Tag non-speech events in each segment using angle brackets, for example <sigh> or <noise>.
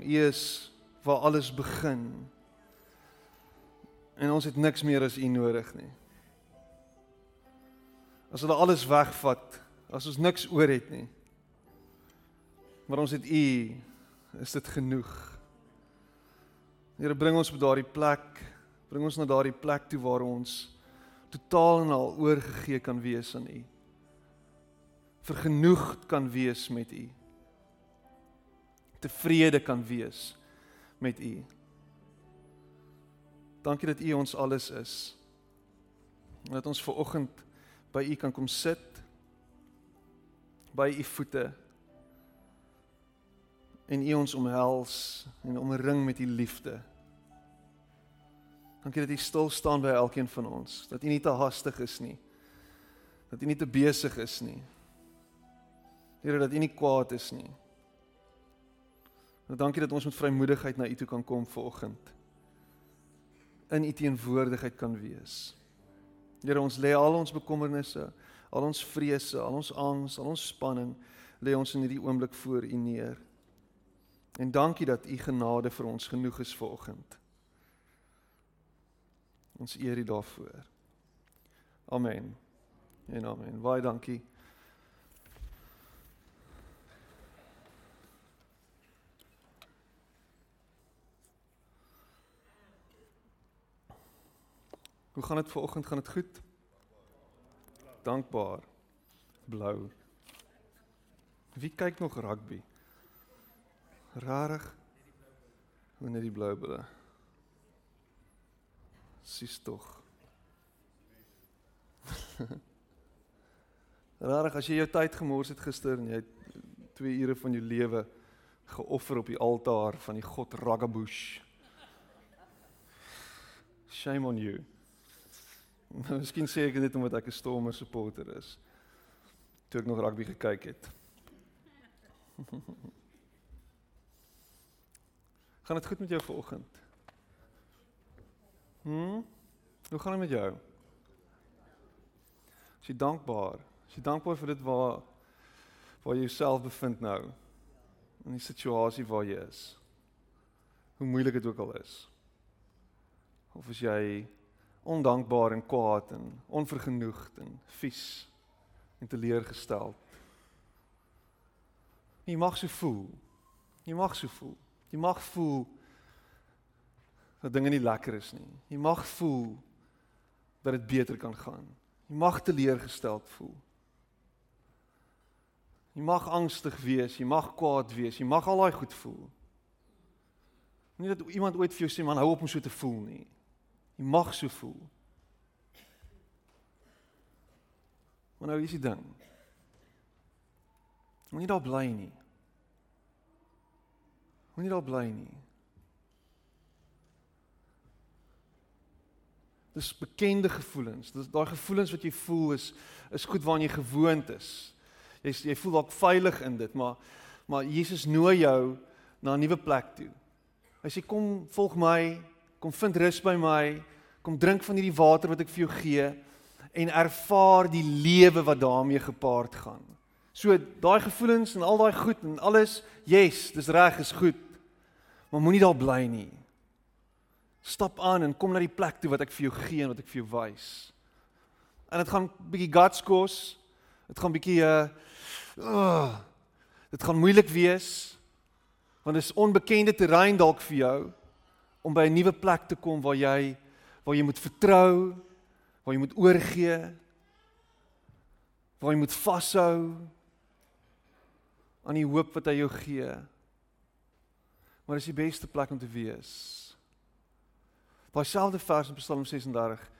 U is waar alles begin. En ons het niks meer as U nodig nie. As hulle alles wegvat, as ons niks oor het nie. Maar ons het U, is dit genoeg. Here bring ons op daardie plek, bring ons na daardie plek toe waar ons totaal en al oorgegee kan wees aan U. Vergenoegd kan wees met U. Tevrede kan wees met U. Dankie dat U ons alles is. En dat ons ver oggend by U kan kom sit by U voete en U ons omhels en omring met U liefde. Dankie dat U stil staan by elkeen van ons, dat U nie te haastig is nie. Dat U nie te besig is nie. Here dat U nie kwaad is nie. Nou dankie dat ons met vrymoedigheid na U toe kan kom vanoggend. In U teenwoordigheid kan wees. Here ons lê al ons bekommernisse, al ons vrese, al ons angs, al ons spanning lê ons in hierdie oomblik voor U neer. En dankie dat U genade vir ons genoeg is vanoggend. Ons eer U daarvoor. Amen. En amen. Baie dankie. Hoe gaan dit vanoggend? Gaan dit goed? Dankbaar. Blou. Wie kyk nog rugby? Rarig. Wanneer die blou bulle. Sis tog. <laughs> Rarig as jy jou tyd gemors het gister en jy het 2 ure van jou lewe geoffer op die altaar van die god Ragabush. Shame on you. <laughs> Miskien sê ek dit omdat ek 'n Stormers supporter is. Toe ek nog rugby gekyk het. <laughs> gaan dit goed met jou vanoggend? Hm? Hoe gaan dit met jou? Is jy dankbaar? Is jy dankbaar vir dit waar waar jy jouself bevind nou? In die situasie waar jy is. Hoe moeilik dit ook al is. Of is jy ondankbaar en kwaad en onvergenoegd en vies en teleurgesteld. Jy mag so voel. Jy mag so voel. Jy mag voel dat dinge nie lekker is nie. Jy mag voel dat dit beter kan gaan. Jy mag teleurgesteld voel. Jy mag angstig wees, jy mag kwaad wees, jy mag al daai goed voel. Nie dat iemand ooit vir jou sê man hou op om so te voel nie. Jy mag so voel. Maar nou is die ding. Moenie daar bly nie. Moenie daar bly nie. Dis bekende gevoelens. Dis daai gevoelens wat jy voel is is goed waaraan jy gewoond is. Jy jy voel dalk veilig in dit, maar maar Jesus nooi jou na 'n nuwe plek toe. Hy sê kom volg my, kom vind rus by my, kom drink van hierdie water wat ek vir jou gee en ervaar die lewe wat daarmee gepaard gaan. So daai gevoelens en al daai goed en alles, yes, dis reg, is goed. Maar moenie daar bly nie. Stap aan en kom na die plek toe wat ek vir jou gee en wat ek vir jou wys. En dit gaan bietjie guts kos. Dit gaan bietjie uh dit gaan moeilik wees want dit is onbekende terrein dalk vir jou om by 'n nuwe plek te kom waar jy waar jy moet vertrou, waar jy moet oorgee, waar jy moet vashou aan die hoop wat hy jou gee. Maar dis die beste plek om te wees. Daai selfde vers in Psalm 36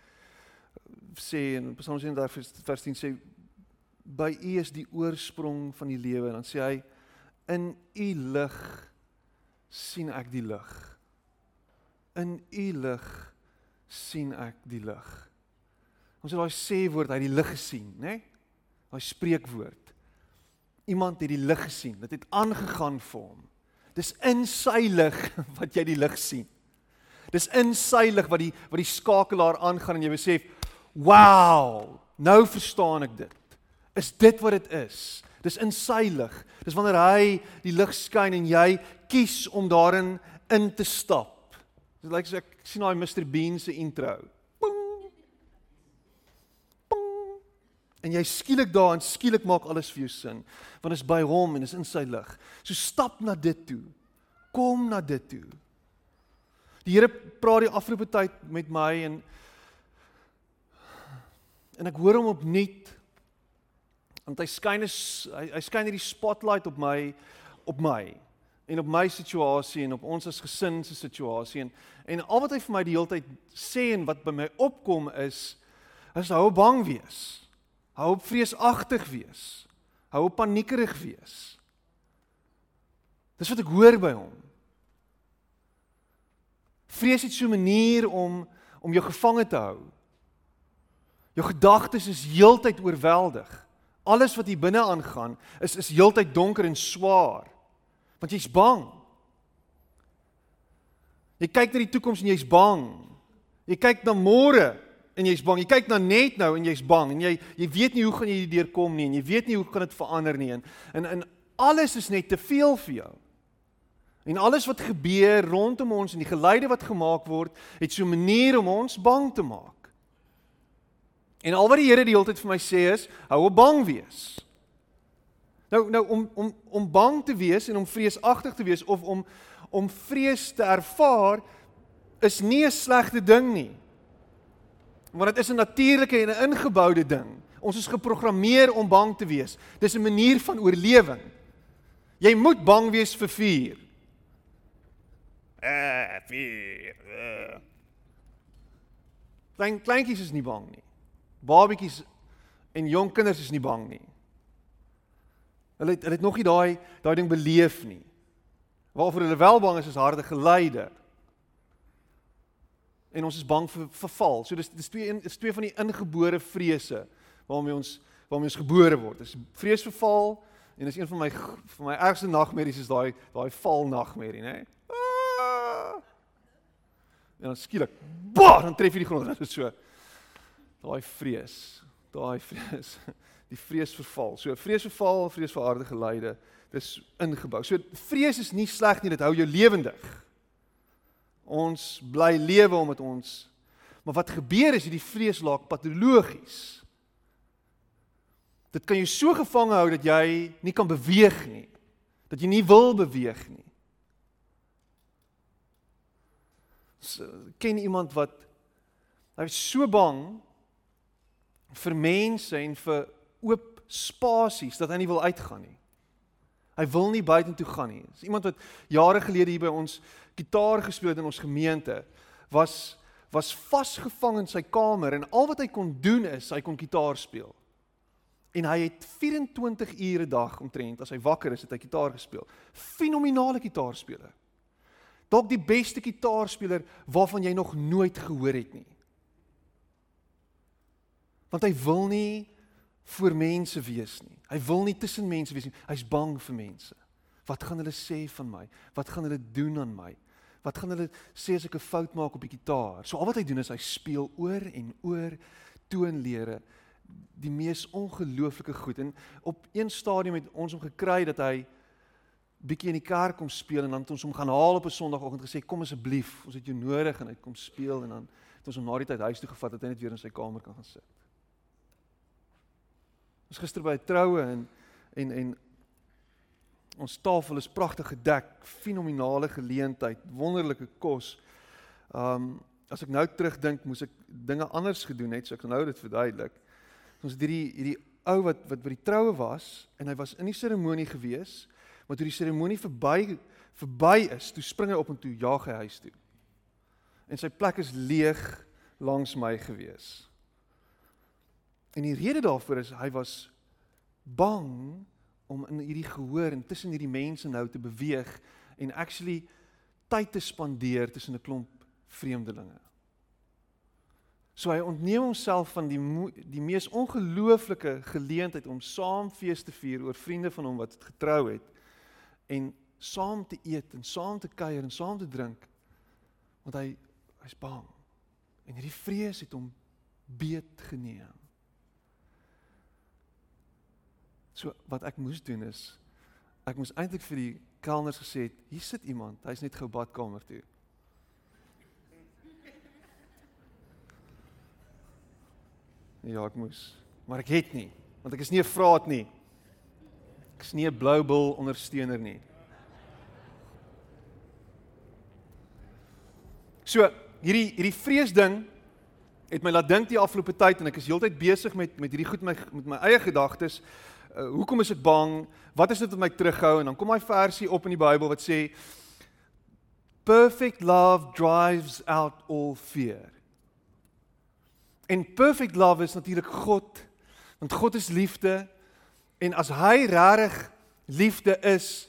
sê in Psalm 36 vers 10 sê by U is die oorsprong van die lewe en dan sê hy in U lig sien ek die lig. In U lig sien ek die lig. Ons het daai sê woord uit die lig gesien, né? Nee? Daai spreekwoord. Iemand het die lig gesien. Dit het aangegaan vir hom. Dis in sy lig <laughs> wat jy die lig sien. Dis in sy lig wat die wat die skakelaar aangaan en jy besef, "Wow, nou verstaan ek dit." Is dit wat dit is? Dis in sy lig. Dis wanneer hy die lig skyn en jy kies om daarin in te stap. Dit lyk so ek sien daai Mr Bean se intro. En jy skielik daar en skielik maak alles vir jou sin, want is by hom en is in sy lig. So stap na dit toe. Kom na dit toe. Die Here praat die afgelope tyd met my en en ek hoor hom opnuut want hy skyn is hy, hy skyn hierdie spotlight op my op my en op my situasie en op ons as gesin se situasie en en al wat hy vir my die hele tyd sê en wat by my opkom is is hou bang wees. Hou op vreesagtig wees. Hou op paniekerig wees. Dis wat ek hoor by hom. Vrees het so 'n manier om om jou gevange te hou. Jou gedagtes is heeltyd oorweldig. Alles wat hier binne aangaan is is heeltyd donker en swaar. Want jy's bang. Jy kyk na die toekoms en jy's bang. Jy kyk na môre en jy's bang. Jy kyk na net nou en jy's bang en jy jy weet nie hoe gaan jy hierdeur kom nie en jy weet nie hoe kan dit verander nie en en, en alles is net te veel vir jou. En alles wat gebeur rondom ons en die geluide wat gemaak word, het so 'n manier om ons bang te maak. En al wat die Here die hele tyd vir my sê is, hou op bang wees. Nou nou om om om bang te wees en om vreesagtig te wees of om om vrees te ervaar is nie 'n slegte ding nie. Want dit is 'n natuurlike en 'n ingeboude ding. Ons is geprogrammeer om bang te wees. Dis 'n manier van oorlewing. Jy moet bang wees vir vuur. Eh, vuur. Uh. Klein kleintjies is nie bang nie. Babietjies en jong kinders is nie bang nie. Hulle het hulle het nog nie daai daai ding beleef nie. Waarvoor hulle wel bang is is harde geluide. En ons is bang vir verval. So dis dis twee is twee van die ingebore vrese waarmee ons waarmee ons gebore word. Dis vrees vir val en dis een van my van my ergste nagmerries is daai daai val nagmerrie, né? Nee? En dan skielik, bah, dan tref jy die grond. <laughs> Dit is so daai vrees, daai vrees, die vrees verval. So vrees verval, vrees vir aardige geluide, dis ingebou. So vrees is nie sleg nie, dit hou jou lewendig. Ons bly lewe omdat ons Maar wat gebeur is hierdie vrees laak patologies. Dit kan jou so gevange hou dat jy nie kan beweeg nie. Dat jy nie wil beweeg nie. So, ken iemand wat hy is so bang vir mense en vir oop spasies dat hy nie wil uitgaan nie. Hy wil nie buitentoe gaan nie. Dis iemand wat jare gelede hier by ons gitaar gespeel het in ons gemeente was was vasgevang in sy kamer en al wat hy kon doen is hy kon gitaar speel. En hy het 24 ure 'n dag omtrent as hy wakker is het hy gitaar gespeel. Fenominale gitaarspeler dalk die beste kitaarspeler waarvan jy nog nooit gehoor het nie. Want hy wil nie voor mense wees nie. Hy wil nie tussen mense wees nie. Hy's bang vir mense. Wat gaan hulle sê van my? Wat gaan hulle doen aan my? Wat gaan hulle sê as ek 'n fout maak op die kitaar? So al wat hy doen is hy speel oor en oor toonlere die mees ongelooflike goed en op een stadium het ons hom gekry dat hy bietjie in die kerk kom speel en dan het ons hom gaan haal op 'n Sondagoggend gesê kom asseblief, ons het jou nodig en hy kom speel en dan het ons hom na die tyd huis toe gevat dat hy net weer in sy kamer kan gaan sit. Ons gister by 'n troue en en en ons tafel is pragtig gedek, fenominale geleentheid, wonderlike kos. Um as ek nou terugdink, moes ek dinge anders gedoen het, so ek nou dit verduidelik. Ons het hierdie hierdie ou wat wat by die troue was en hy was in die seremonie gewees Maar toe die seremonie verby verby is, toe spring hy op en toe jaag hy huis toe. En sy plek is leeg langs my gewees. En die rede daarvoor is hy was bang om in hierdie gehoor en tussen hierdie mense nou te beweeg en actually tyd te spandeer tussen 'n klomp vreemdelinge. So hy ontneem homself van die die mees ongelooflike geleentheid om saam fees te vier oor vriende van hom wat getrou het en saam te eet en saam te kuier en saam te drink want hy hy's bang en hierdie vrees het hom beet geneem So wat ek moes doen is ek moes eintlik vir die kelners gesê het, hier sit iemand, hy's net gou badkamer toe. Ja, ek moes. Maar ek het nie, want ek is nie 'n vraat nie. Ek is nie 'n blou bil ondersteuner nie. So, hierdie hierdie vrees ding het my laat dink die afgelope tyd en ek is heeltyd besig met met hierdie goed my met my eie gedagtes. Uh, hoekom is ek bang? Wat is dit wat my terughou? En dan kom daai versie op in die Bybel wat sê Perfect love drives out all fear. En perfect love is natuurlik God, want God is liefde en as hy regtig liefde is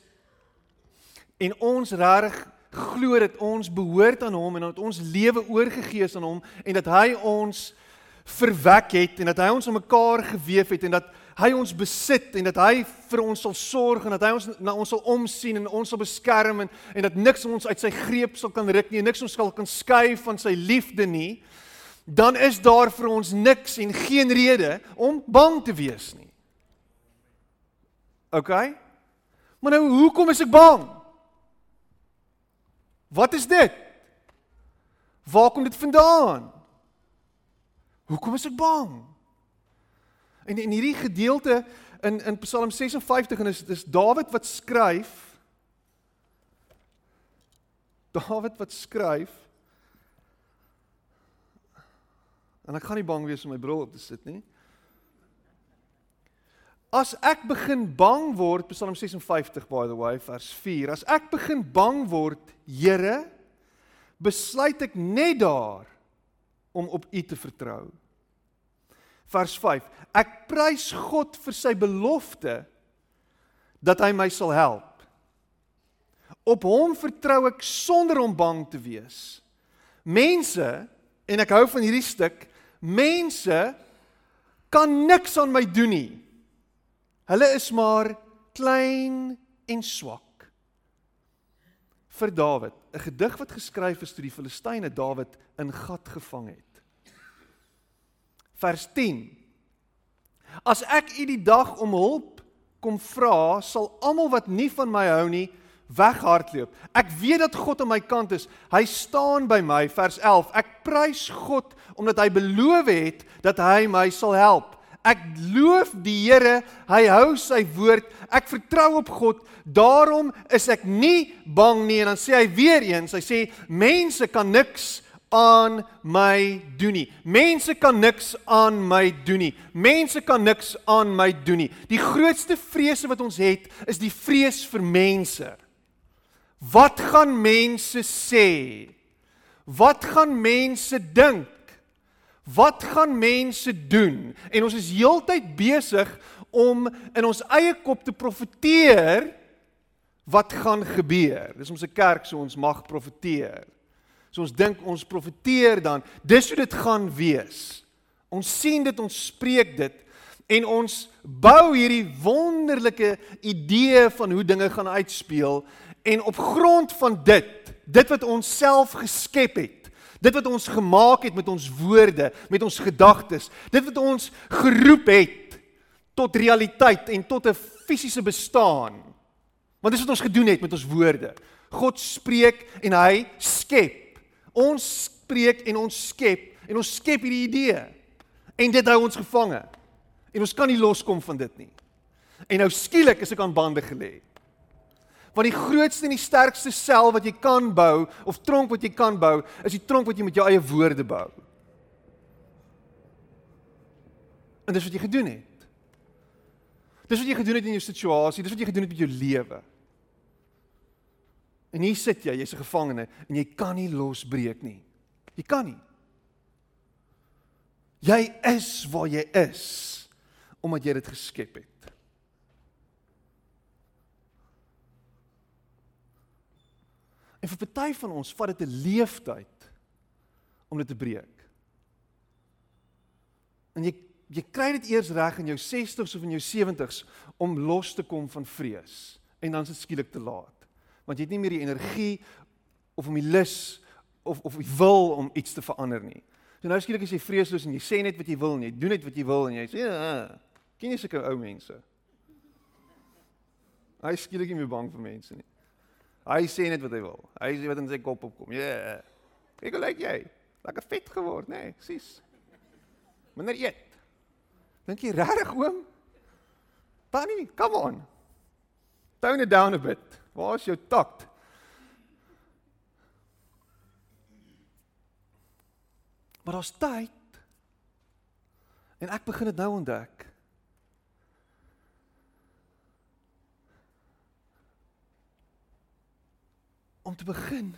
en ons regtig glo dat ons behoort aan hom en dat ons lewe oorgegee is aan hom en dat hy ons verwek het en dat hy ons aan mekaar gewewe het en dat hy ons besit en dat hy vir ons sal sorg en dat hy ons na ons sal omsien en ons sal beskerm en en dat niks ons uit sy greep sal kan ruk nie en niks ons sal kan skei van sy liefde nie dan is daar vir ons niks en geen rede om bang te wees nie. OK? Maar nou hoekom is ek bang? Wat is dit? Waar kom dit vandaan? Hoekom is ek bang? En in hierdie gedeelte in in Psalm 56 en is dis Dawid wat skryf. Dawid wat skryf. En ek gaan nie bang wees om my bril op te sit nie. As ek begin bang word, Psalm 56 by the way, vers 4. As ek begin bang word, Here, besluit ek net daar om op U te vertrou. Vers 5. Ek prys God vir sy belofte dat hy my sal help. Op hom vertrou ek sonder om bang te wees. Mense, en ek hou van hierdie stuk, mense kan niks aan my doen nie. Hulle is maar klein en swak vir Dawid, 'n gedig wat geskryf is toe die Filistyne Dawid in gat gevang het. Vers 10. As ek u die dag om hulp kom vra, sal almal wat nie van my hou nie weghardloop. Ek weet dat God aan my kant is. Hy staan by my. Vers 11. Ek prys God omdat hy beloof het dat hy my sal help. Ek loof die Here, hy hou sy woord. Ek vertrou op God. Daarom is ek nie bang nie. En dan sê hy weer eens, hy sê mense kan niks aan my doen nie. Mense kan niks aan my doen nie. Mense kan niks aan my doen nie. Die grootste vrese wat ons het, is die vrees vir mense. Wat gaan mense sê? Wat gaan mense dink? Wat gaan mense doen? En ons is heeltyd besig om in ons eie kop te profeteer wat gaan gebeur. Dis ons 'n kerk so ons mag profeteer. So ons dink ons profeteer dan, dis hoe dit gaan wees. Ons sien dit, ons spreek dit en ons bou hierdie wonderlike idee van hoe dinge gaan uitspeel en op grond van dit, dit wat ons self geskep het, Dit wat ons gemaak het met ons woorde, met ons gedagtes, dit wat ons geroep het tot realiteit en tot 'n fisiese bestaan. Want dis wat ons gedoen het met ons woorde. God spreek en hy skep. Ons spreek en ons skep en ons skep hierdie idee. En dit hou ons gevange. En ons kan nie loskom van dit nie. En nou skielik is ek aan bande gelê. Want die grootste en die sterkste sel wat jy kan bou of tronk wat jy kan bou, is die tronk wat jy met jou eie woorde bou. En dis wat jy gedoen het. Dis wat jy gedoen het in jou situasie, dis wat jy gedoen het met jou lewe. En hier sit jy, jy's 'n gevangene en jy kan nie losbreek nie. Jy kan nie. Jy is waar jy is omdat jy dit geskep het. En vir party van ons vat dit 'n leeftyd om dit te breek. En jy jy kry dit eers reg in jou 60s of in jou 70s om los te kom van vrees en dan is dit skielik te laat. Want jy het nie meer die energie of om die lus of of die wil om iets te verander nie. So nou skielik is jy vreesloos en jy sê net wat jy wil en jy doen net wat jy wil en jy sê ja, ken jy sulke ou mense? Hy skielik nie meer bang vir mense nie. Hy sê net wat hy wil. Hy sê wat in sy kop opkom. Ja. Yeah. Ek lyk jy. Lekker vet geword, nê? Nee, Sis. Minder eet. Dink jy regtig oom? Tannie, come on. Tone it down a bit. Waar is jou takt? Maar daar's tyd. En ek begin dit nou ontdek. Om te begin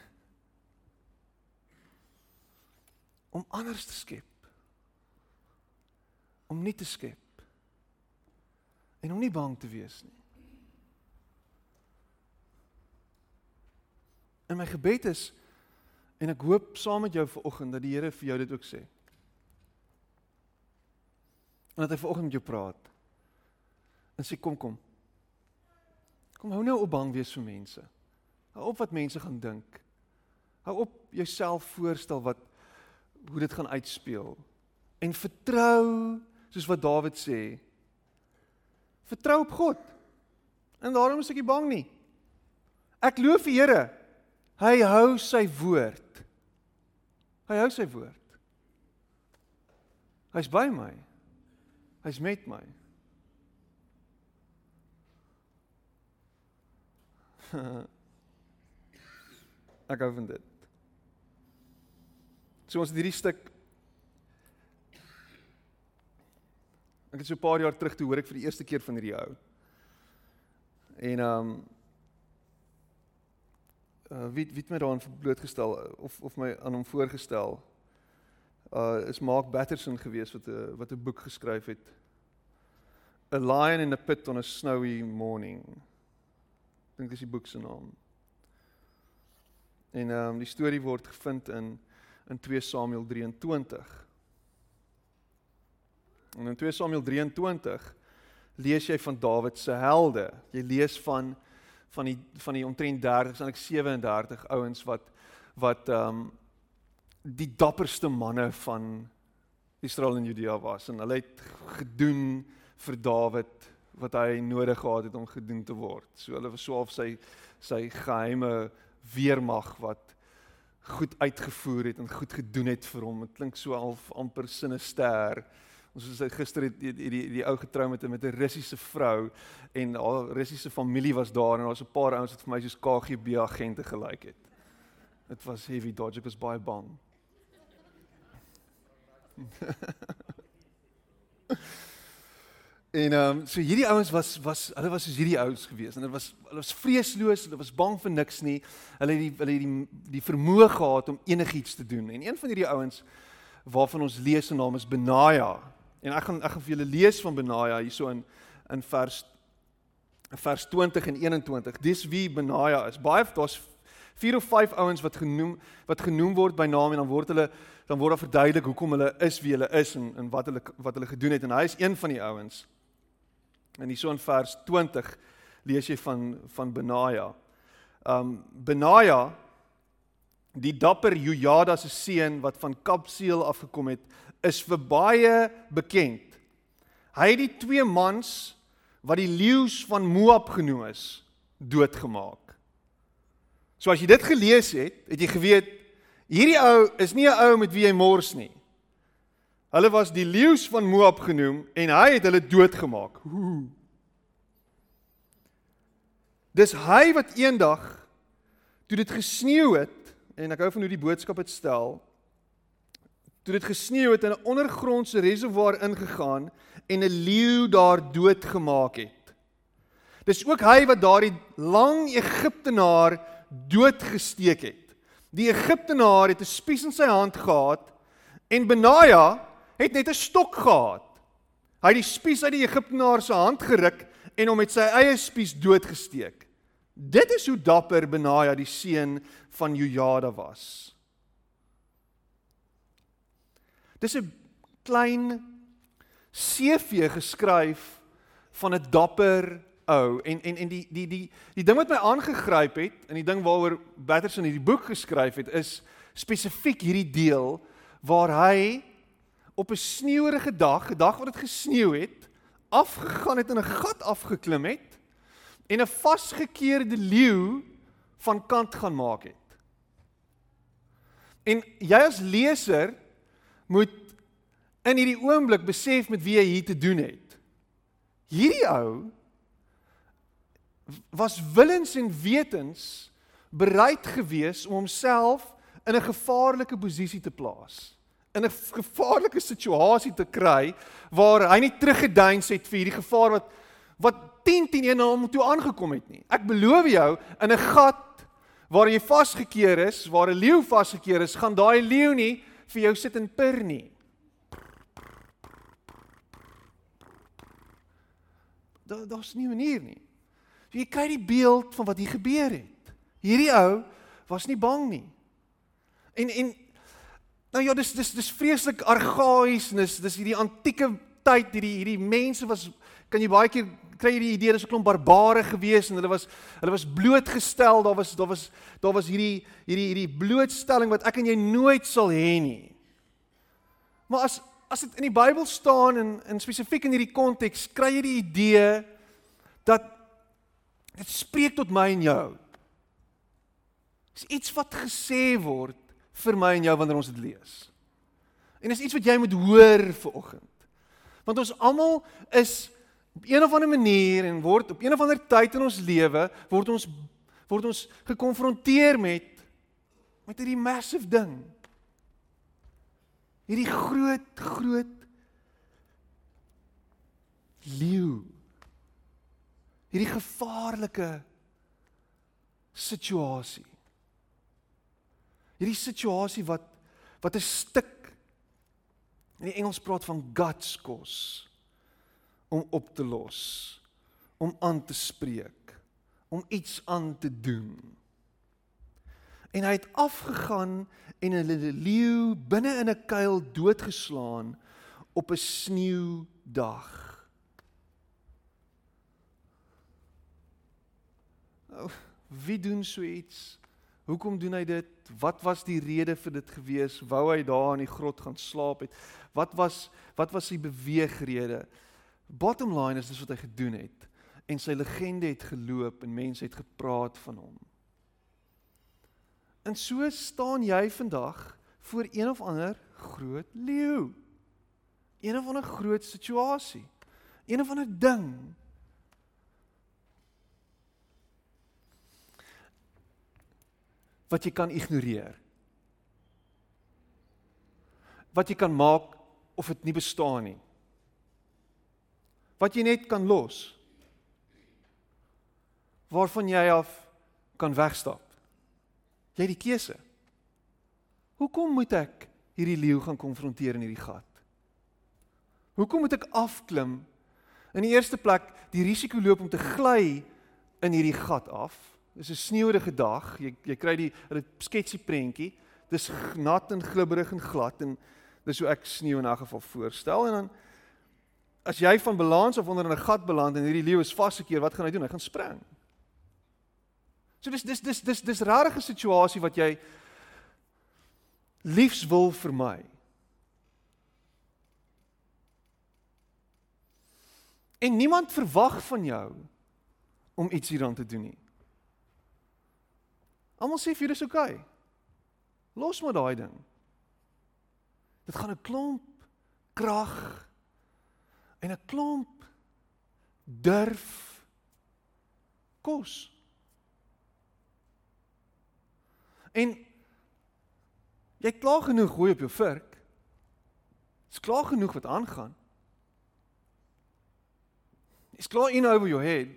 om anders te skep. Om nie te skep. En om nie bang te wees nie. En my gebed is en ek hoop saam met jou vanoggend dat die Here vir jou dit ook sê. En dat hy vanoggend met jou praat. En sê kom kom. Kom hou nou op bang wees vir mense. Hou op wat mense gaan dink. Hou op jouself voorstel wat hoe dit gaan uitspeel. En vertrou soos wat Dawid sê. Vertrou op God. En daarom is ek nie bang nie. Ek loof die Here. Hy hou sy woord. Hy hou sy woord. Hy's by my. Hy's met my. <laughs> ek hou van dit. So ons het hierdie stuk Ek het so 'n paar jaar terug toe hoor ek vir die eerste keer van hierdie ou. En ehm um, uh, wie wie het my daaraan blootgestel of of my aan hom voorgestel? Uh is Mark Batterson gewees wat 'n wat 'n boek geskryf het. A Lion in a Pit on a Snowy Morning. Ek dink dis die boek se naam. En ehm um, die storie word gevind in in 2 Samuel 23. En in 2 Samuel 23 lees jy van Dawid se helde. Jy lees van van die van die omtrent 30 en ek 37 ouens wat wat ehm um, die dapperste manne van Israel en Judea was en hulle het gedoen vir Dawid wat hy nodig gehad het om gedoen te word. So hulle was of sy sy geheime weermag wat goed uitgevoer het en goed gedoen het vir hom. Dit klink so half amper sinister. Ons het gister die die die, ou getrou met 'n met 'n Russiese vrou en haar Russiese familie was daar en daar's 'n paar ouens wat vir my soos KGB agente gelyk het. Dit was heavy dodge, ek was baie bang. <laughs> en ehm um, so hierdie ouens was was hulle was soos hierdie ouens gewees en hulle was hulle was vreesloos, hulle was bang vir niks nie. Hulle het die hulle het die die vermoë gehad om enigiets te doen. En een van hierdie ouens waarvan ons lees se naam is Benaja. En ek gaan ek gaan vir julle lees van Benaja hierso in in vers vers 20 en 21. Dis wie Benaja is. Baie daar's vier of vyf ouens wat genoem wat genoem word by naam en dan word hulle dan word daar verduidelik hoekom hulle is wie hulle is en en wat hulle wat hulle gedoen het en hy is een van die ouens. En hierso in vers 20 lees jy van van Benaja. Um Benaja die dapper Jojada se seun wat van Kapseel afgekom het is vir baie bekend. Hy het die twee mans wat die leeu's van Moab genoem is, doodgemaak. So as jy dit gelees het, het jy geweet hierdie ou is nie 'n ou met wie jy mors nie. Hulle was die leeu's van Moab genoem en hy het hulle doodgemaak. Dis hy wat eendag toe dit gesneeu het en ek hou van hoe die boodskap dit stel, toe dit gesneeu het in 'n ondergrondse reservoir ingegaan en 'n leeu daar doodgemaak het. Dis ook hy wat daardie lang Egiptenaar doodgesteek het. Die Egiptenaar het 'n spies in sy hand gehad en Benaja het net 'n stok gehad. Hy het die spies uit die Egiptenaar se hand geruk en hom met sy eie spies doodgesteek. Dit is hoe dapper Benaja die seun van Jojada was. Dis 'n klein CV geskryf van 'n dapper ou en en en die die die die ding wat my aangegryp het en die ding waaroor Batterson hierdie boek geskryf het is spesifiek hierdie deel waar hy op 'n sneeuerige dag, 'n dag wat dit gesneeu het, afgegaan het en 'n gat afgeklim het en 'n vasgekeerde leeu van kant gaan maak het. En jy as leser moet in hierdie oomblik besef met wie jy hier te doen het. Hierdie ou was willens en wetens bereid gewees om homself in 'n gevaarlike posisie te plaas in 'n gevaarlike situasie te kry waar hy nie teruggeduins het vir hierdie gevaar wat wat 10 10 1 na hom toe aangekom het nie. Ek beloof jou in 'n gat waar jy vasgekeer is, waar 'n leeu vasgekeer is, gaan daai leeu nie vir jou sit en pir nie. Daar daar's nie 'n manier nie. So jy kry die beeld van wat hier gebeur het. Hierdie ou was nie bang nie. En en nou ja, dis dis dis vreeslik argaïs en dis dis hierdie antieke tyd hierdie hierdie mense was kan jy baie keer kry jy die idee dis 'n klomp barbare gewees en hulle was hulle was blootgestel. Daar was daar was daar was hierdie hierdie hierdie blootstelling wat ek en jy nooit sal hê nie. Maar as as dit in die Bybel staan en in spesifiek in hierdie konteks, kry jy die idee dat dit spreek tot my en jou. Dis iets wat gesê word vir my en jou wanneer ons dit lees. En dis iets wat jy moet hoor vir oggend. Want ons almal is op een of ander manier en word op een of ander tyd in ons lewe word ons word ons gekonfronteer met met hierdie massive ding. Hierdie groot groot leeu. Hierdie gevaarlike situasie. Hierdie situasie wat wat 'n stuk in die Engels praat van guts kos om op te los, om aan te spreek, om iets aan te doen. En hy het afgegaan en 'n leeu binne in 'n kuil doodgeslaan op 'n sneeudag. Nou, wie doen so iets? Hoekom doen hy dit? Wat was die rede vir dit gewees? Wou hy daar in die grot gaan slaap het? Wat was wat was sy beweegrede? Bottom line is dis wat hy gedoen het en sy legende het geloop en mense het gepraat van hom. En so staan jy vandag voor een of ander groot leeu. Een of ander groot situasie. Een of ander ding. Wat jy kan ignoreer. Wat jy kan maak of dit nie bestaan nie wat jy net kan los. Waarvan jy af kan wegstap. Jy het die keuse. Hoekom moet ek hierdie leeu gaan konfronteer in hierdie gat? Hoekom moet ek afklim? In die eerste plek die risiko loop om te gly in hierdie gat af. Dis 'n sneeuerige dag. Jy jy kry die dit sketsie prentjie. Dis nat en glibberig en glad en dis hoe ek sneeu in 'n geval voorstel en dan as jy van balans of onder 'n gat beland en hierdie leeu is vasgekeer, wat gaan hy doen? Hy gaan spring. So dis dis dis dis dis rarige situasie wat jy liefs wil vir my. En niemand verwag van jou om iets hieraan te doen nie. Almal sê vir dis oukei. Okay. Los maar daai ding. Dit gaan 'n klomp krag en 'n klomp durf kos. En jy klaar genoeg gooi op jou vurk. Dit's klaar genoeg wat aangaan. Dit's klaar in over your head.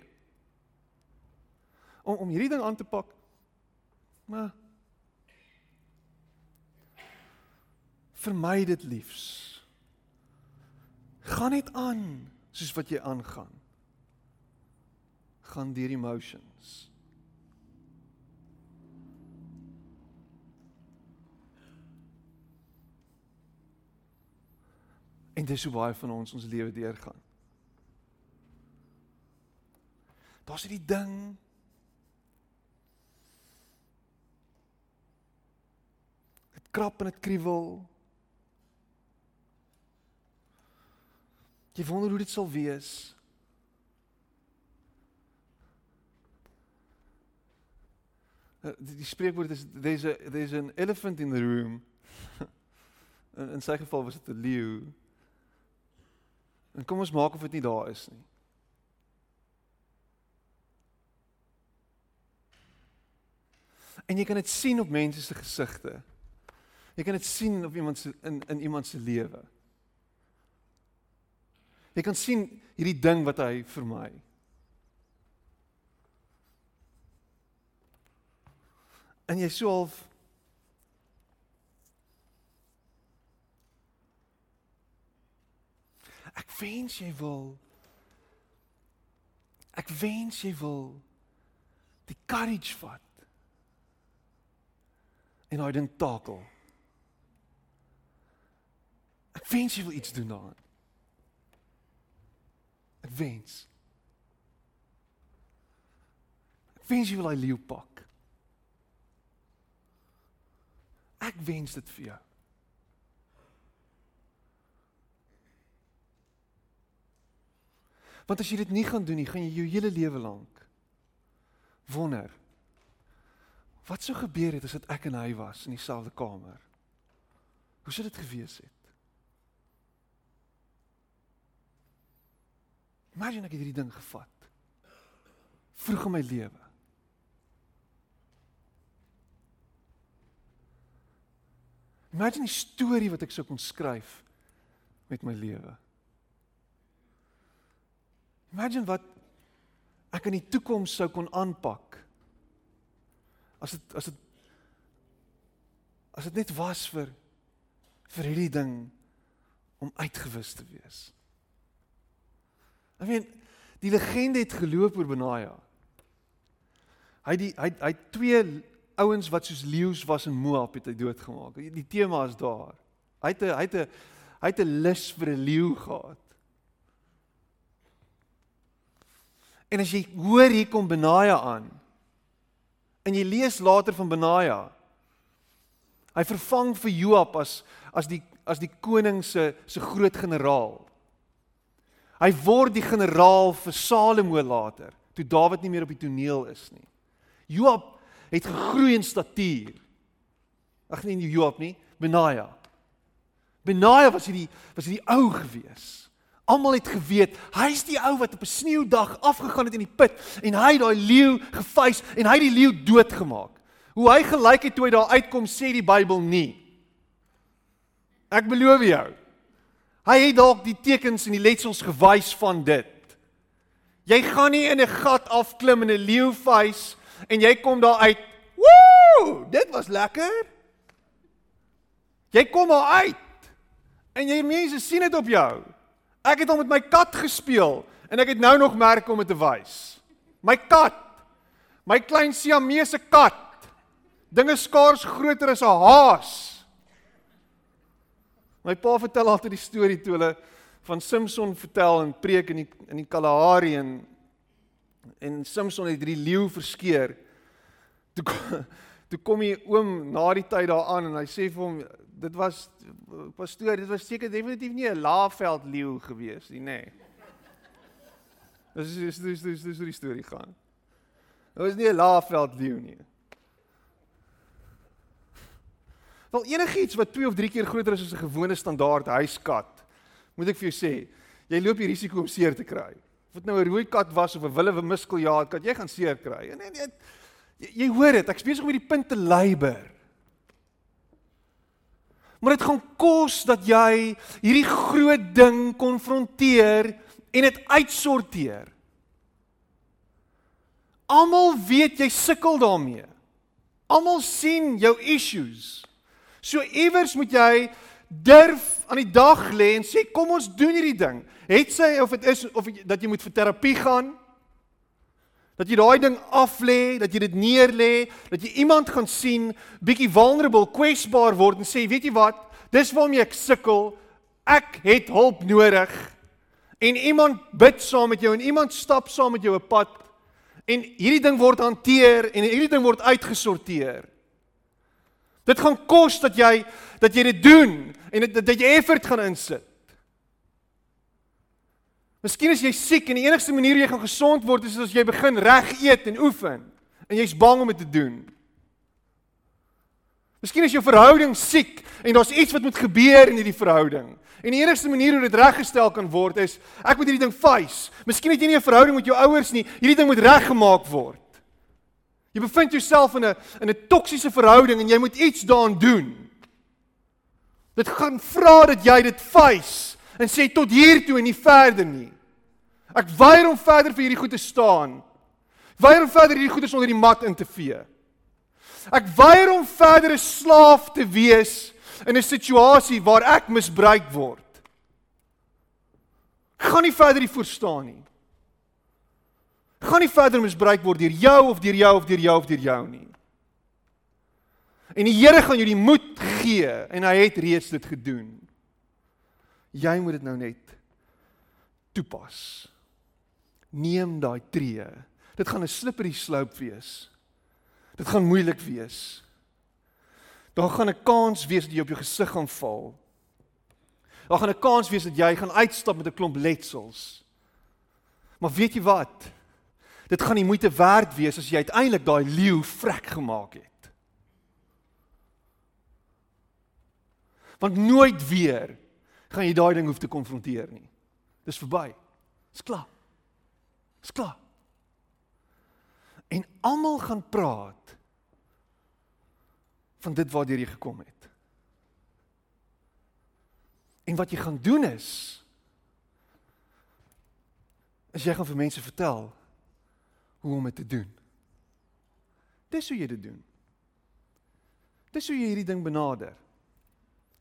Om om hierdie ding aan te pak. Maar vermy dit liefs. Gaan net aan soos wat jy aangaan. Gaan deur emotions. En dis hoe baie van ons ons lewe deurgaan. Daar's hierdie ding Dit krap en dit kriewel. Jy wonder hoe dit sal wees. Die, die spreekwoord is there's a there's an elephant in the room. <laughs> in, in sy geval was dit 'n leeu. En kom ons maak of dit nie daar is nie. En jy kan dit sien op mense se gesigte. Jy kan dit sien op iemand se in in iemand se lewe. Jy kan sien hierdie ding wat hy vir my. En jy sou half Ek wens jy wil Ek wens jy wil die courage vat. En hy ding takel. Ek wens jy wil iets doen daaraan. Ek wens. Ek wens jy wil hy leeu pak. Ek wens dit vir jou. Want as jy dit nie gaan doen nie, gaan jy jou hele lewe lank wonder wat sou gebeur het as dit ek en hy was in dieselfde kamer. Hoe sou dit gewees het? Imagine ek het hierdie ding gevat. Vroeg in my lewe. Imagine die storie wat ek sou kon skryf met my lewe. Imagine wat ek in die toekoms sou kon aanpak. As dit as dit as dit net was vir vir hierdie ding om uitgewis te wees. Ek meen die legende het geloop oor Benaja. Hy die hy hy twee ouens wat soos leeu's was in Moab het hy doodgemaak. Die tema is daar. Hy het 'n hy het 'n hy het 'n lus vir 'n leeu gehad. En as jy hoor hier kom Benaja aan en jy lees later van Benaja hy vervang vir Joab as as die as die koning se se groot generaal. Hy word die generaal vir Salomo later, toe Dawid nie meer op die toneel is nie. Joab het gegroei in statuur. Ag nee, nie Joab nie, Benaja. Benaja was hierdie was hierdie ou gewees. Almal het geweet hy's die ou wat op 'n sneeudag afgegaan het in die put en hy daai leeu gevuis en hy die leeu doodgemaak. Hoe hy gelyk het toe hy daar uitkom sê die Bybel nie. Ek beloof jou. Hy het dalk die tekens en die letsels gewys van dit. Jy gaan nie in 'n gat afklim in 'n leeuvuis en jy kom daar uit. Woew, dit was lekker. Jy kom daar uit. En jy mense sien dit op jou. Ek het hom met my kat gespeel en ek het nou nog merke om dit te wys. My kat. My klein Siamese kat. Dinge skaars groter as 'n haas. My pa vertel altyd die storie toe hulle van Samson vertel in preek in die in die Kalahari en en Samson het drie leeu verskeer. Toe <laughs> toe kom hy oom na die tyd daaraan en hy sê vir hom dit was pastoor dit was seker definitief nie 'n laafveld leeu gewees nie nê. Nee. Dis dis dis dis dis die storie gaan. Dit was nie 'n laafveld leeu nie. Wel enigiets wat 2 of 3 keer groter is as 'n gewone standaard huiskat, moet ek vir jou sê, jy loop die risiko om seer te kry. Of dit nou 'n rooi kat was of 'n wille muskeljaar kat, jy gaan seer kry. En nee, nee, jy, jy hoor dit, ek besig om hierdie punt te leiber. Maar dit gaan kos dat jy hierdie groot ding konfronteer en dit uitsorteer. Almal weet jy sukkel daarmee. Almal sien jou issues. So iewers moet jy durf aan die dag lê en sê kom ons doen hierdie ding. Het sy of dit is of dat jy moet vir terapie gaan. Dat jy daai ding af lê, dat jy dit neer lê, dat jy iemand gaan sien, bietjie vulnerable, kwesbaar word en sê, weet jy wat? Dis waarom ek sukkel. Ek het hulp nodig. En iemand bid saam met jou en iemand stap saam met jou 'n pad en hierdie ding word hanteer en hierdie ding word uitgesorteer. Dit gaan kos dat jy dat jy dit doen en dat, dat jy effort gaan insit. Miskien is jy siek en die enigste manier jy gaan gesond word is as jy begin reg eet en oefen en jy's bang om dit te doen. Miskien is jou verhouding siek en daar's iets wat moet gebeur in hierdie verhouding. En die enigste manier hoe dit reggestel kan word is ek moet hierdie ding face. Miskien het jy nie 'n verhouding met jou ouers nie. Hierdie ding moet reggemaak word. Jy bevind jouself in 'n in 'n toksiese verhouding en jy moet iets daaraan doen. Dit gaan vra dat jy dit face en sê tot hier toe en nie verder nie. Ek weier om verder vir hierdie goed te staan. Weier om verder hierdie goeders onder die mat in te vee. Ek weier om verder 'n slaaf te wees in 'n situasie waar ek misbruik word. Ek gaan nie verder hier voorstaan nie. Gaan nie verder misbruik word deur jou of deur jou of deur jou of deur jou nie. En die Here gaan jou die moed gee en hy het reeds dit gedoen. Jy moet dit nou net toepas. Neem daai tree. Dit gaan 'n slippery slope wees. Dit gaan moeilik wees. Daar gaan 'n kans wees dat jy op jou gesig gaan val. Daar gaan 'n kans wees dat jy gaan uitstap met 'n klomp letsels. Maar weet jy wat? Dit gaan nie moeite werd wees as jy uiteindelik daai leeu vrek gemaak het. Want nooit weer gaan jy daai ding hoef te konfronteer nie. Dis verby. Dis klaar. Dis klaar. En almal gaan praat van dit waartoe jy gekom het. En wat jy gaan doen is is jy gaan vir mense vertel hoe om dit te doen. Dis hoe jy dit doen. Dis hoe jy hierdie ding benader.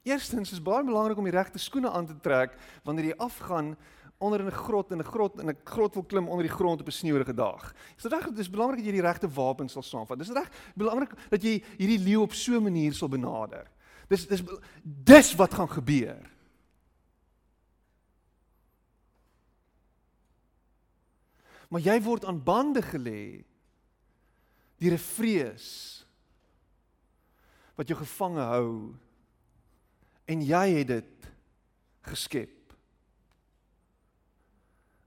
Eerstens is baie belangrik om die regte skoene aan te trek wanneer jy afgaan onder in 'n grot in 'n grot in 'n grot wil klim onder die grond op 'n sneeuerige dag. Dis reg, dis belangrik dat jy die regte wapens sal saamvat. Dis reg, belangrik dat jy hierdie leeu op so 'n manier sal benader. Dis dis dis wat gaan gebeur. Maar jy word aan bande gelê deur 'n vrees wat jou gevange hou en jy het dit geskep.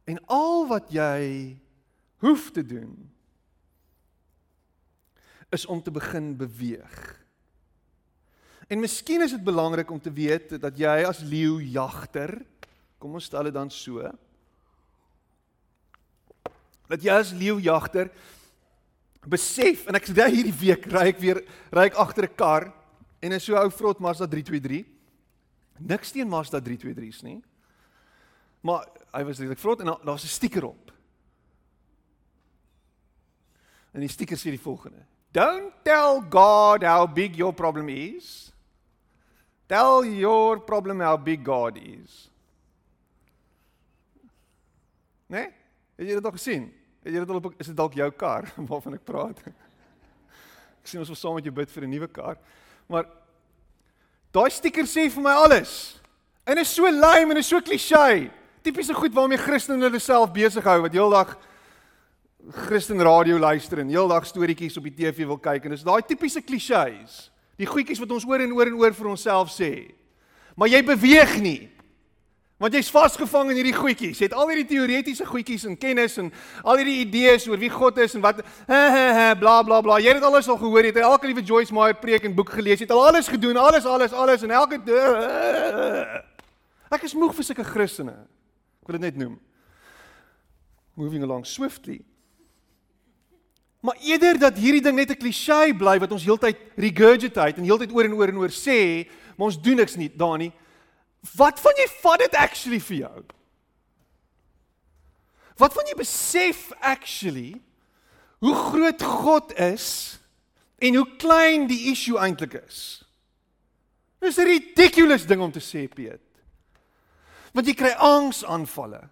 En al wat jy hoef te doen is om te begin beweeg. En miskien is dit belangrik om te weet dat jy as leeujagter, kom ons stel dit dan so, dat jy as leeujagter besef en ek sê hierdie week ry ek weer ry ek agter 'n kar en 'n so ou vrot Mazda 323. Niks teen Mazda 323s nie. Maar hy was redelik vrot en daar's 'n stiker op. En die stiker sê die volgende: Don't tell God how big your problem is. Tell your problem how big God is. Nee? Het jy dit al gesien? Het jy dit al op is dit dalk jou kar <laughs> waarvan ek praat? Ek sien ons wil saam met jou bid vir 'n nuwe kar. Maar daai stiker sê vir my alles. En is so lame en is so klisjé tipiese goed waarmee Christene hulle self besig hou wat heeldag Christen radio luister en heeldag storieetjies op die TV wil kyk en dis daai tipiese klisjées. Die goedjies wat ons oor en oor en oor vir onsself sê. Maar jy beweeg nie. Want jy's vasgevang in hierdie goedjies. Jy het al hierdie teoretiese goedjies en kennis en al hierdie idees oor wie God is en wat bla bla bla. Jy het alles al gehoor. Jy het elke liewe Joyce Meyer preek en boek gelees. Jy het al alles gedoen, alles alles alles en elke Ek is moeg vir sulke Christene wil dit net noem. Moving along swiftly. Maar eerder dat hierdie ding net 'n klisjé bly wat ons heeltyd regurgitate en heeltyd oor en oor en oor sê, maar ons doen niks nie, Dani. Wat van jy vat dit actually vir jou? Wat van jy besef actually hoe groot God is en hoe klein die issue eintlik is? Dis 'n ridiculous ding om te sê, Piet. Want jy kry angsaanvalle.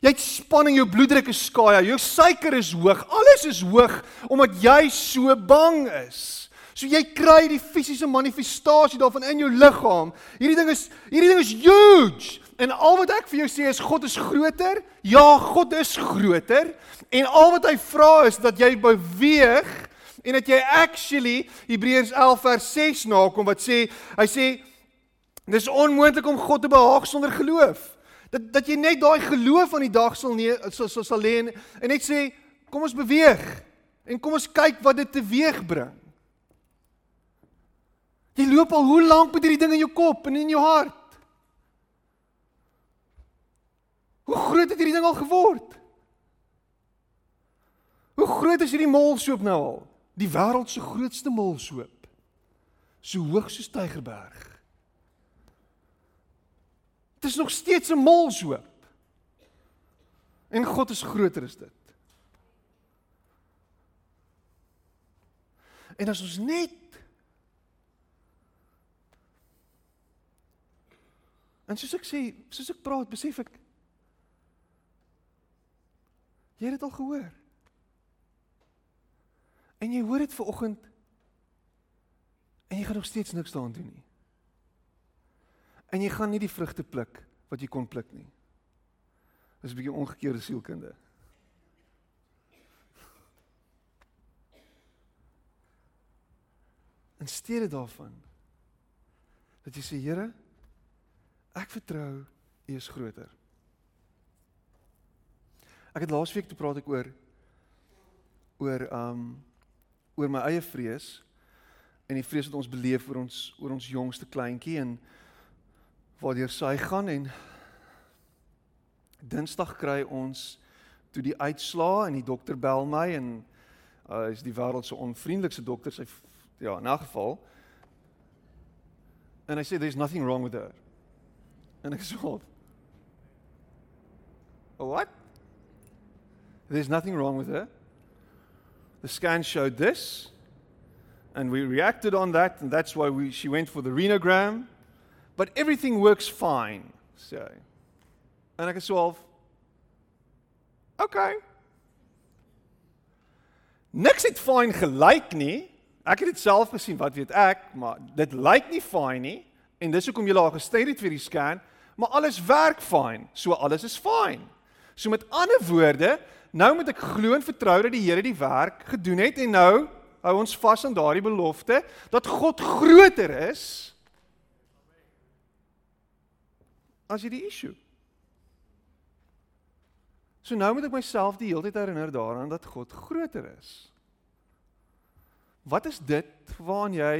Jy het spanning, jou bloeddruk is skaai, jou suiker is hoog, alles is hoog omdat jy so bang is. So jy kry die fisiese manifestasie daarvan in jou liggaam. Hierdie ding is hierdie ding is huge. En al wat ek vir jou sê is God is groter. Ja, God is groter. En al wat hy vra is dat jy beweeg en dat jy actually Hebreërs 11 vers 6 nakom wat sê hy sê Dis onmoontlik om God te behaag sonder geloof. Dat dat jy net daai geloof aan die dag sal nee sal sal, sal lê en, en net sê kom ons beweeg en kom ons kyk wat dit teweeg bring. Jy loop al hoe lank met hierdie ding in jou kop en in jou hart? Hoe groot het hierdie ding al geword? Hoe groot is hierdie molsoop nou al? Die wêreld se grootste molsoop. So hoog soos Tygerberg. Dit is nog steeds 'n molsoop. En God is groter as dit. En as ons net En soos ek sê, soos ek praat, besef ek Jy het dit al gehoor. En jy hoor dit ver oggend en jy gaan nog steeds niks daaraan doen nie. En jy gaan nie die vrugte pluk wat jy kon pluk nie. Dis 'n bietjie omgekeerde sielkunde. In steede daarvan dat jy sê Here, ek vertrou U is groter. Ek het laasweek toe praat ek oor oor um oor my eie vrees en die vrees wat ons beleef oor ons oor ons jongste kleintjie en waardeur sy gaan en Dinsdag kry ons toe die uitslaa en die dokter bel my en uh, is die wêreld se onvriendelikste dokter sy ja in 'n geval en hy sê there's nothing wrong with her en ek sê what there's nothing wrong with her. The scan showed this and we reacted on that and that's why we she went for the renogram. But everything works fine so. En ek half okay. Niks het fyn gelyk nie. Ek het dit self gesien wat weet ek maar dit lyk nie fyn nie. En dis hoekom jy daar gestuur het vir die scan maar alles werk fyn so alles is fyn so met ander woorde Nou moet ek glo en vertrou dat die Here die werk gedoen het en nou hou ons vas aan daardie belofte dat God groter is as hierdie issue. So nou moet ek myself die hele tyd herinner daaraan dat God groter is. Wat is dit waaraan jy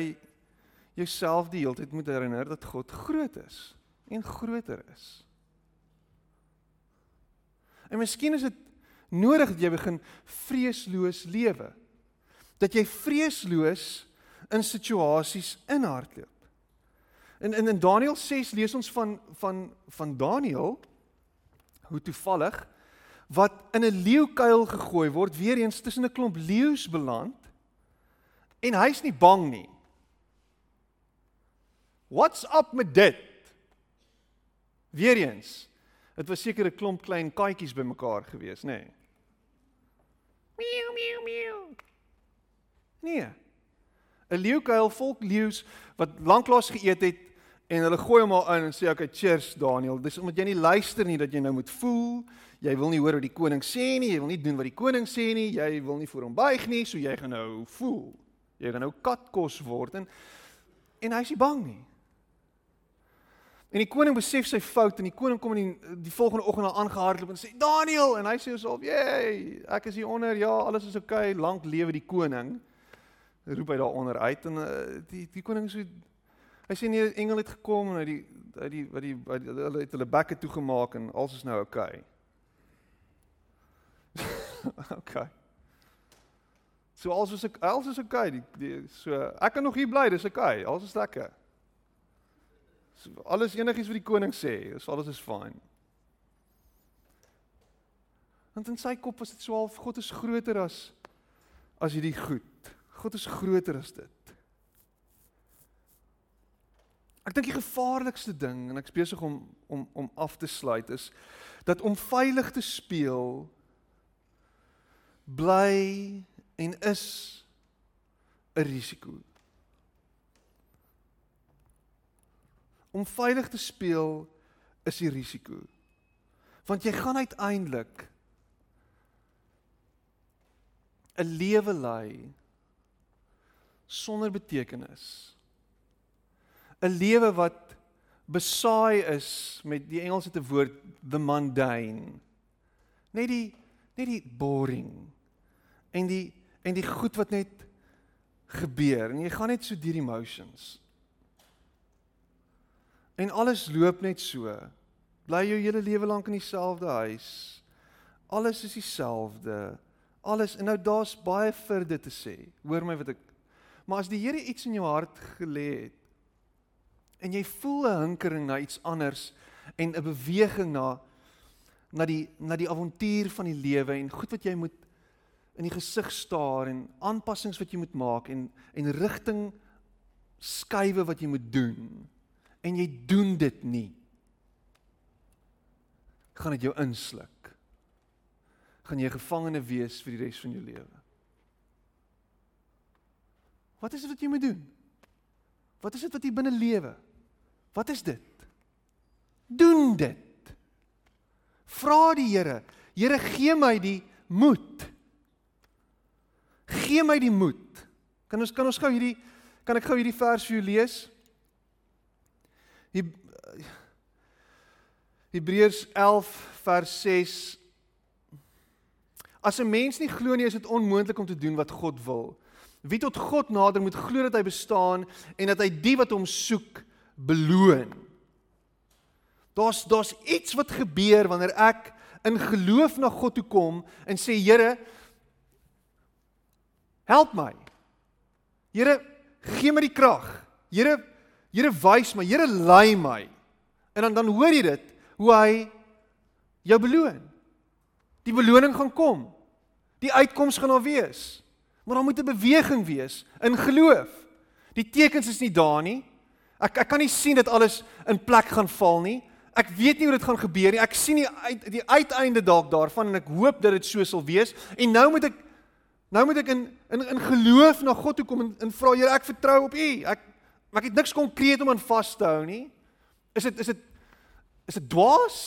jouself die hele tyd moet herinner dat God groot is en groter is? En miskien is dit nodig dat jy begin vreesloos lewe. Dat jy vreesloos in situasies inhardloop. En in in Daniël 6 lees ons van van van Daniël hoe toevallig wat in 'n leeukuil gegooi word, weer eens tussen 'n klomp leeu's beland en hy's nie bang nie. What's up met dit? Weer eens. Dit was seker 'n klomp klein katjies bymekaar gewees, nê? Nee. Miau miau miau. Nee. 'n Leeukuil volk leeu's wat lanklaas geëet het en hulle gooi hom al in en sê okay, cheers Daniel. Dis omdat jy nie luister nie dat jy nou moet voel. Jy wil nie hoor wat die koning sê nie, jy wil nie doen wat die koning sê nie, jy wil nie voor hom buig nie, so jy gaan nou voel. Jy gaan nou katkos word en en hy's nie bang nie. En die koning besef sy fout en die koning kom in die, die volgende oggend al aangehardloop en sê Daniel en hy sê hoself, "Jee, ek is hier onder. Ja, alles is oukei. Okay, lank lewe die koning." Roep hy daaronder uit en uh, die die koning sê hy sê nee, engel het gekom en hy die hy die wat die hulle het hulle bekke toegemaak en alles is nou oukei. Okay. <laughs> okay. So alles is alles is oukei. Okay, die, die so ek kan nog hier bly, dis oukei. Okay, alles is lekker. So, alles enigiets wat die koning sê, is alles is fyn. Want in sy kop was dit so half God is groter as as hierdie goed. God is groter as dit. Ek dink die gevaarlikste ding en ek besig om om om af te sluit is dat om veilig te speel bly en is 'n risiko. Om veilig te speel is die risiko. Want jy gaan uiteindelik 'n lewe lei sonder betekenis. 'n Lewe wat besaai is met die Engelse te woord the mundane. Net die net die boring en die en die goed wat net gebeur en jy gaan net so deur die emotions En alles loop net so. Bly jou hele lewe lank in dieselfde huis. Alles is dieselfde. Alles en nou daar's baie vir dit te sê. Hoor my wat ek Maar as die Here iets in jou hart gelê het en jy voel 'n hinkering na iets anders en 'n beweging na na die na die avontuur van die lewe en goed wat jy moet in die gesig staar en aanpassings wat jy moet maak en en rigting skuwe wat jy moet doen en jy doen dit nie gaan dit jou insluk gaan jy gevangene wees vir die res van jou lewe Wat is dit wat jy moet doen? Wat is dit wat jy binne lewe? Wat is dit? Doen dit. Vra die Here. Here gee my die moed. Gee my die moed. Kan ons kan ons gou hierdie kan ek gou hierdie vers vir jou lees? Hebreërs 11 vers 6 As 'n mens nie glo nie, is dit onmoontlik om te doen wat God wil. Wie tot God nader moet glo dat hy bestaan en dat hy die wat hom soek beloon. Daar's daar's iets wat gebeur wanneer ek in geloof na God toe kom en sê Here help my. Here gee my die krag. Here Here wys my, Here lei my. En dan dan hoor jy dit hoe hy jou beloon. Die beloning gaan kom. Die uitkoms gaan daar wees. Maar daar moet 'n beweging wees in geloof. Die tekens is nie daar nie. Ek ek kan nie sien dat alles in plek gaan val nie. Ek weet nie hoe dit gaan gebeur nie. Ek sien die uit, die uiteinde dalk daarvan en ek hoop dat dit so sal wees. En nou moet ek nou moet ek in in in geloof na God toe kom en, en vra Here, ek vertrou op U. Ek ek het niks konkreet om aan vas te hou nie. Is dit is dit is dit dwaas?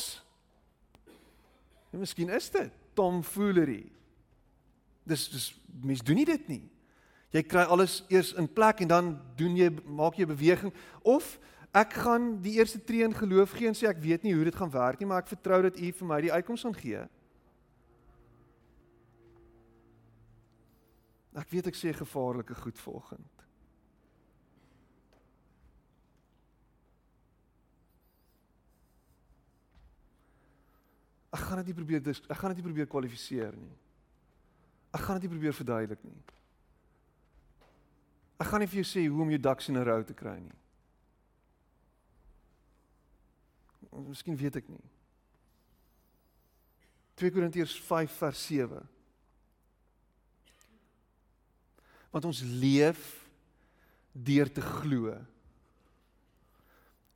Ja, miskien is dit tomfoolery. Dis dis mens doen nie dit nie. Jy kry alles eers in plek en dan doen jy maak jy 'n beweging of ek gaan die eerste tree in geloof gee en sê ek weet nie hoe dit gaan werk nie, maar ek vertrou dat U vir my die uitkoms gaan gee. Ek weet ek sê gevaarlike goed volgend. Ek gaan dit nie probeer ek gaan dit nie probeer kwalifiseer nie. Ek gaan dit nie probeer verduidelik nie. Ek gaan nie vir jou sê hoe om jou ducks in 'n rou te kry nie. Miskien weet ek nie. 2 Korintiërs 5 vers 7. Want ons leef deur te glo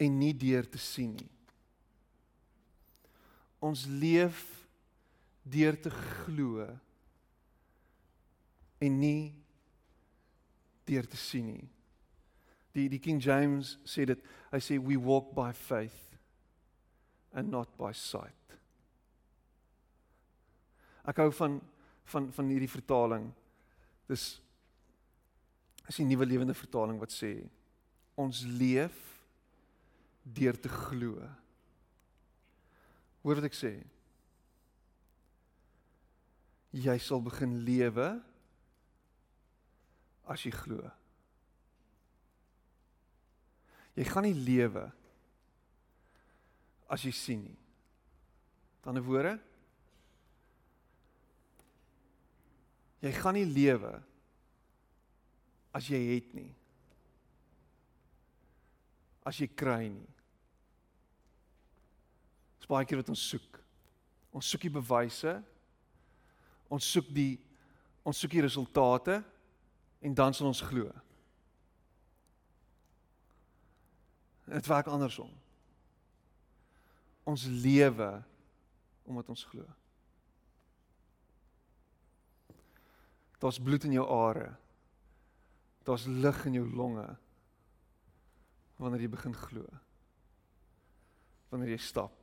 en nie deur te sien nie. Ons leef deur te glo en nie deur te sien nie. Die die King James sê dit, hy sê we walk by faith and not by sight. Ek hou van van van hierdie vertaling. Dis is die nuwe lewende vertaling wat sê ons leef deur te glo. Hoor wat ek sê? Jy sal begin lewe as jy glo. Jy gaan nie lewe as jy sien nie. Aan die woorde Jy gaan nie lewe as jy het nie. As jy kry nie. Baie keer wat ons soek. Ons soek die bewyse. Ons soek die ons soek die resultate en dan sal ons glo. Dit werk andersom. Ons lewe omdat ons glo. Daar's bloed in jou are. Daar's lig in jou longe wanneer jy begin glo. Wanneer jy stap.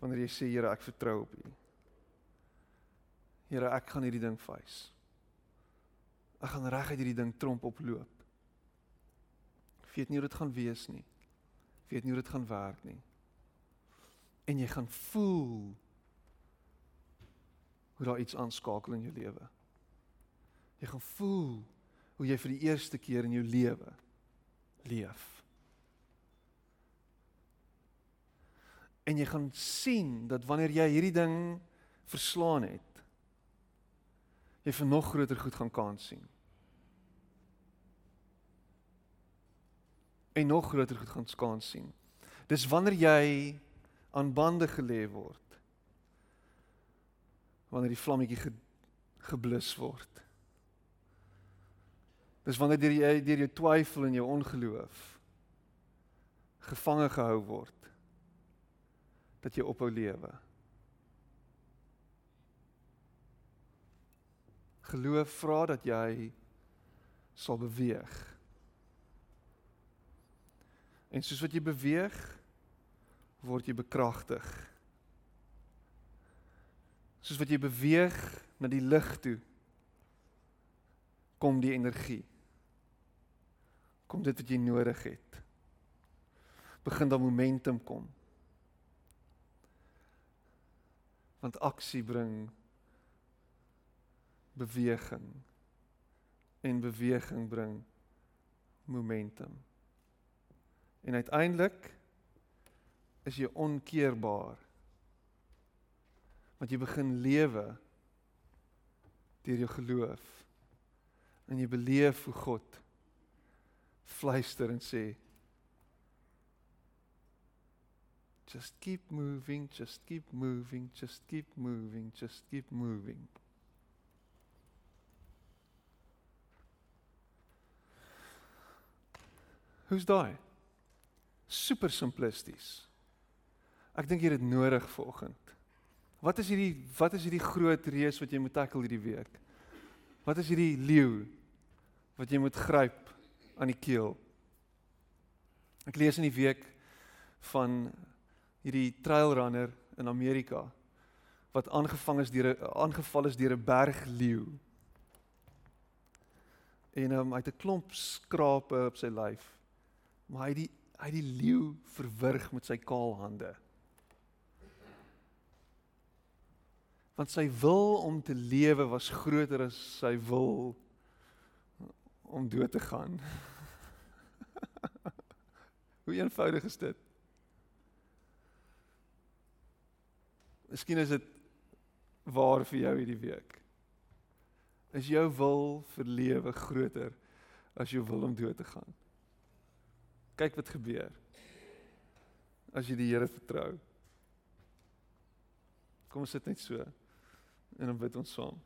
Wanneer jy sê Here, ek vertrou op U. Here, ek gaan hierdie ding face. Ek gaan reguit hierdie ding tromp oploop. Ek weet nie hoe dit gaan wees nie. Ek weet nie hoe dit gaan werk nie. En jy gaan voel hoe daar iets aanskakel in jou lewe. Jy gaan voel hoe jy vir die eerste keer in jou lewe leef. En jy gaan sien dat wanneer jy hierdie ding verslaan het, jy vir nog groter goed gaan kans sien. En nog groter goed gaan kans sien. Dis wanneer jy aan bande gelê word. Wanneer die vlammetjie ge, geblus word. Dis wanneer jy deur jou twyfel en jou ongeloof gevange gehou word dat jy ophou lewe. Geloof vra dat jy sal beweeg. En soos wat jy beweeg, word jy bekragtig. Soos wat jy beweeg na die lig toe, kom die energie. Kom dit wat jy nodig het. Begin dan momentum kom. Want aksie bring beweging en beweging bring momentum. En uiteindelik is jy onkeerbaar. Want jy begin lewe deur jou geloof. En jy beleef hoe God fluister en sê Just keep moving, just keep moving, just keep moving, just keep moving. Hoe's daai? Super simplisties. Ek dink jy het dit nodig vanoggend. Wat is hierdie wat is hierdie groot reus wat jy moet tackle hierdie week? Wat is hierdie leeu wat jy moet gryp aan die keel? Ek lees in die week van hierdie trail runner in Amerika wat aangevang is deur 'n aangeval is deur 'n bergleeu. En um, hy het 'n klomp skrape op sy lyf. Maar hy het die hy het die leeu verwrig met sy kaal hande. want sy wil om te lewe was groter as sy wil om dood te gaan. <laughs> Hoe eenvoudig is dit? Miskien is dit waar vir jou hierdie week. Is jou wil vir lewe groter as jou wil om dood te gaan? Kyk wat gebeur. As jy die Here vertrou. Kom ons sit net so en dan bid ons saam.